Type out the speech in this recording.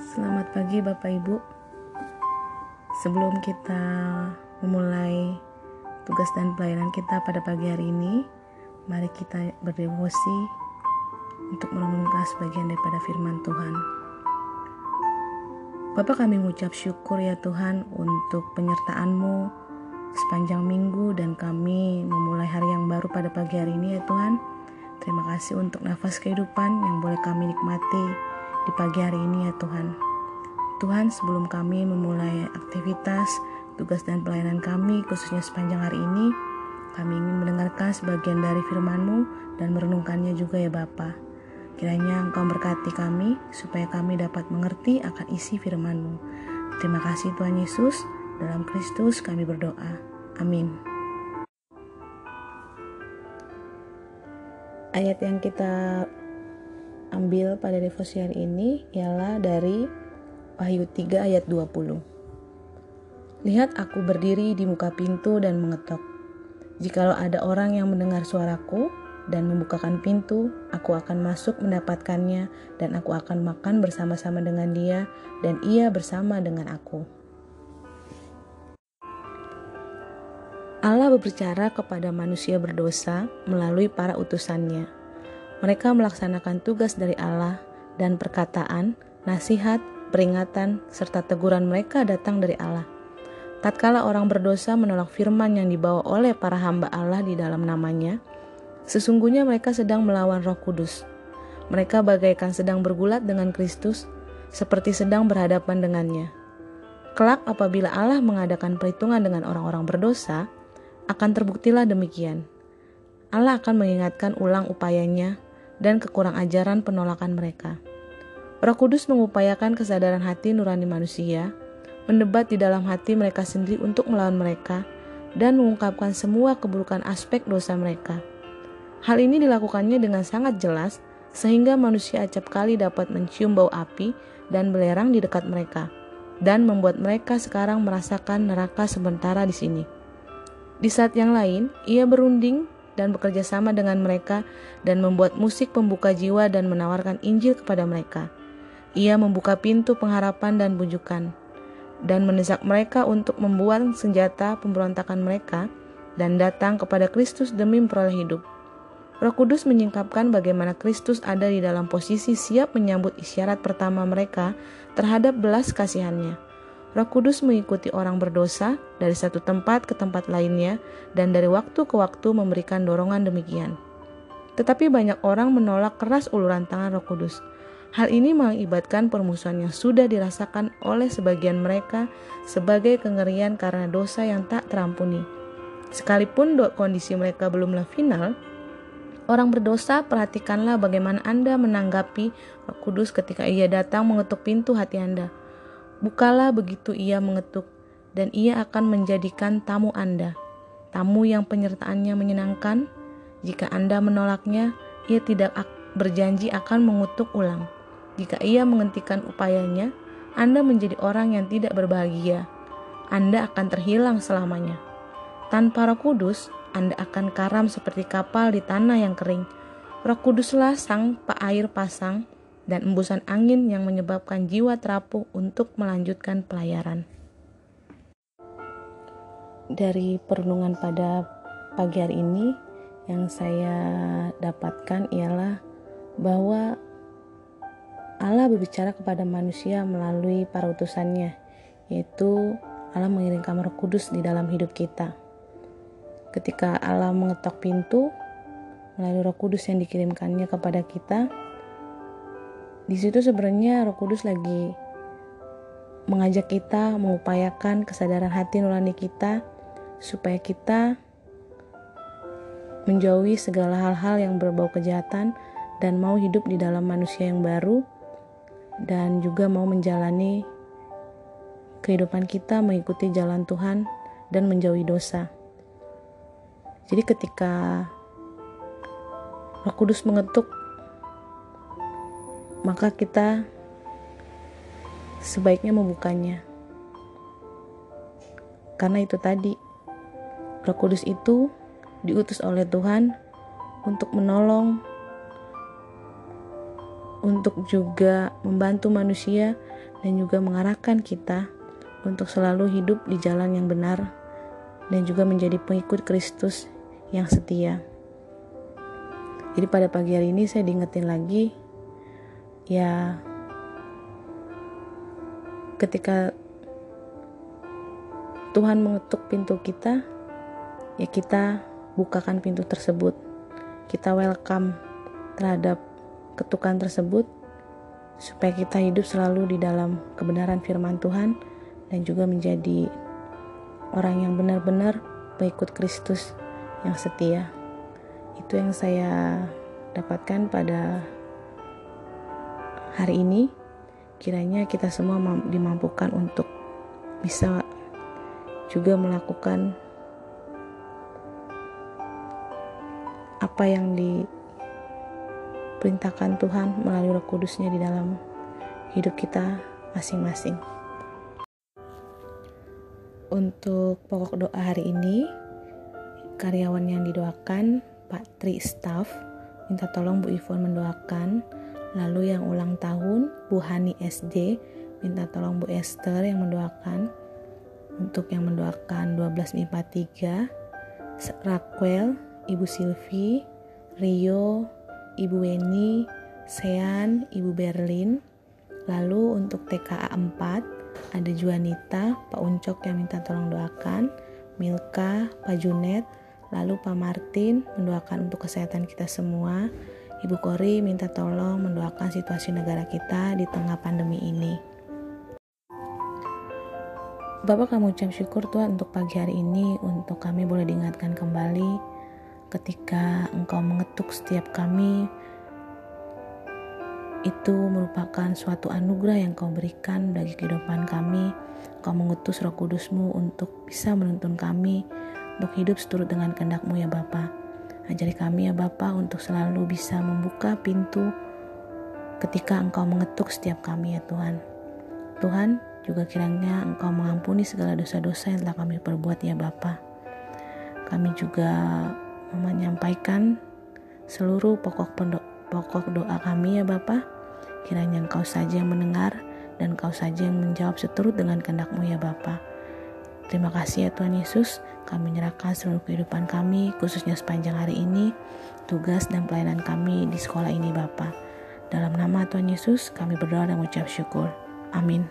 Selamat pagi Bapak Ibu. Sebelum kita memulai tugas dan pelayanan kita pada pagi hari ini, mari kita berdevosi untuk merenungkan sebagian daripada firman Tuhan. Bapak kami mengucap syukur ya Tuhan untuk penyertaan-Mu sepanjang minggu dan kami memulai hari yang baru pada pagi hari ini ya Tuhan. Terima kasih untuk nafas kehidupan yang boleh kami nikmati di pagi hari ini ya Tuhan. Tuhan sebelum kami memulai aktivitas, tugas dan pelayanan kami khususnya sepanjang hari ini, kami ingin mendengarkan sebagian dari firman-Mu dan merenungkannya juga ya Bapa. Kiranya Engkau berkati kami supaya kami dapat mengerti akan isi firman-Mu. Terima kasih Tuhan Yesus, dalam Kristus kami berdoa. Amin. Ayat yang kita ambil pada devosi hari ini ialah dari Wahyu 3 ayat 20. Lihat aku berdiri di muka pintu dan mengetok. Jikalau ada orang yang mendengar suaraku dan membukakan pintu, aku akan masuk mendapatkannya dan aku akan makan bersama-sama dengan dia dan ia bersama dengan aku. Allah berbicara kepada manusia berdosa melalui para utusannya mereka melaksanakan tugas dari Allah dan perkataan, nasihat, peringatan, serta teguran mereka datang dari Allah. Tatkala orang berdosa menolak firman yang dibawa oleh para hamba Allah di dalam namanya, sesungguhnya mereka sedang melawan roh kudus. Mereka bagaikan sedang bergulat dengan Kristus, seperti sedang berhadapan dengannya. Kelak apabila Allah mengadakan perhitungan dengan orang-orang berdosa, akan terbuktilah demikian. Allah akan mengingatkan ulang upayanya dan kekurang ajaran penolakan mereka. Roh Kudus mengupayakan kesadaran hati nurani manusia, mendebat di dalam hati mereka sendiri untuk melawan mereka, dan mengungkapkan semua keburukan aspek dosa mereka. Hal ini dilakukannya dengan sangat jelas, sehingga manusia acap kali dapat mencium bau api dan belerang di dekat mereka, dan membuat mereka sekarang merasakan neraka sementara di sini. Di saat yang lain, ia berunding dan bekerja sama dengan mereka dan membuat musik pembuka jiwa dan menawarkan Injil kepada mereka. Ia membuka pintu pengharapan dan bujukan dan mendesak mereka untuk membuat senjata pemberontakan mereka dan datang kepada Kristus demi memperoleh hidup. Roh Kudus menyingkapkan bagaimana Kristus ada di dalam posisi siap menyambut isyarat pertama mereka terhadap belas kasihannya Roh Kudus mengikuti orang berdosa dari satu tempat ke tempat lainnya dan dari waktu ke waktu memberikan dorongan demikian. Tetapi banyak orang menolak keras uluran tangan Roh Kudus. Hal ini mengakibatkan permusuhan yang sudah dirasakan oleh sebagian mereka sebagai kengerian karena dosa yang tak terampuni. Sekalipun kondisi mereka belumlah final, orang berdosa perhatikanlah bagaimana Anda menanggapi Roh Kudus ketika ia datang mengetuk pintu hati Anda. Bukalah begitu ia mengetuk, dan ia akan menjadikan tamu Anda. Tamu yang penyertaannya menyenangkan, jika Anda menolaknya, ia tidak berjanji akan mengutuk ulang. Jika ia menghentikan upayanya, Anda menjadi orang yang tidak berbahagia. Anda akan terhilang selamanya. Tanpa Roh Kudus, Anda akan karam seperti kapal di tanah yang kering. Roh Kuduslah sang air pasang dan embusan angin yang menyebabkan jiwa terapuh untuk melanjutkan pelayaran. Dari perenungan pada pagi hari ini, yang saya dapatkan ialah bahwa Allah berbicara kepada manusia melalui para utusannya, yaitu Allah mengirimkan roh kudus di dalam hidup kita. Ketika Allah mengetok pintu, melalui roh kudus yang dikirimkannya kepada kita, di situ sebenarnya Roh Kudus lagi mengajak kita mengupayakan kesadaran hati nurani kita supaya kita menjauhi segala hal-hal yang berbau kejahatan dan mau hidup di dalam manusia yang baru dan juga mau menjalani kehidupan kita mengikuti jalan Tuhan dan menjauhi dosa. Jadi ketika Roh Kudus mengetuk maka kita sebaiknya membukanya. Karena itu tadi, Roh Kudus itu diutus oleh Tuhan untuk menolong, untuk juga membantu manusia dan juga mengarahkan kita untuk selalu hidup di jalan yang benar dan juga menjadi pengikut Kristus yang setia. Jadi pada pagi hari ini saya diingetin lagi ya ketika Tuhan mengetuk pintu kita ya kita bukakan pintu tersebut. Kita welcome terhadap ketukan tersebut supaya kita hidup selalu di dalam kebenaran firman Tuhan dan juga menjadi orang yang benar-benar pengikut Kristus yang setia. Itu yang saya dapatkan pada hari ini. Kiranya kita semua dimampukan untuk bisa juga melakukan apa yang diperintahkan Tuhan melalui Roh Kudusnya di dalam hidup kita masing-masing. Untuk pokok doa hari ini, karyawan yang didoakan Pak Tri Staff minta tolong Bu Ivon mendoakan. Lalu yang ulang tahun Bu Hani SD minta tolong Bu Esther yang mendoakan. Untuk yang mendoakan 1243 Raquel, Ibu Silvi, Rio, Ibu Weni, Sean, Ibu Berlin. Lalu untuk TKA 4 ada Juanita, Pak Uncok yang minta tolong doakan, Milka, Pak Junet, lalu Pak Martin mendoakan untuk kesehatan kita semua. Ibu Kori minta tolong mendoakan situasi negara kita di tengah pandemi ini. Bapak kami ucap syukur Tuhan untuk pagi hari ini, untuk kami boleh diingatkan kembali ketika Engkau mengetuk setiap kami itu merupakan suatu anugerah yang kau berikan bagi kehidupan kami. Kau mengutus roh kudusmu untuk bisa menuntun kami untuk hidup seturut dengan kehendakmu ya Bapa. Ajari kami ya Bapa untuk selalu bisa membuka pintu ketika Engkau mengetuk setiap kami ya Tuhan. Tuhan, juga kiranya Engkau mengampuni segala dosa-dosa yang telah kami perbuat ya Bapa. Kami juga menyampaikan seluruh pokok pokok doa kami ya Bapa. Kiranya Engkau saja yang mendengar dan Engkau saja yang menjawab seturut dengan kehendakmu ya Bapa. Terima kasih ya Tuhan Yesus, kami menyerahkan seluruh kehidupan kami, khususnya sepanjang hari ini, tugas dan pelayanan kami di sekolah ini Bapa. Dalam nama Tuhan Yesus, kami berdoa dan mengucap syukur. Amin.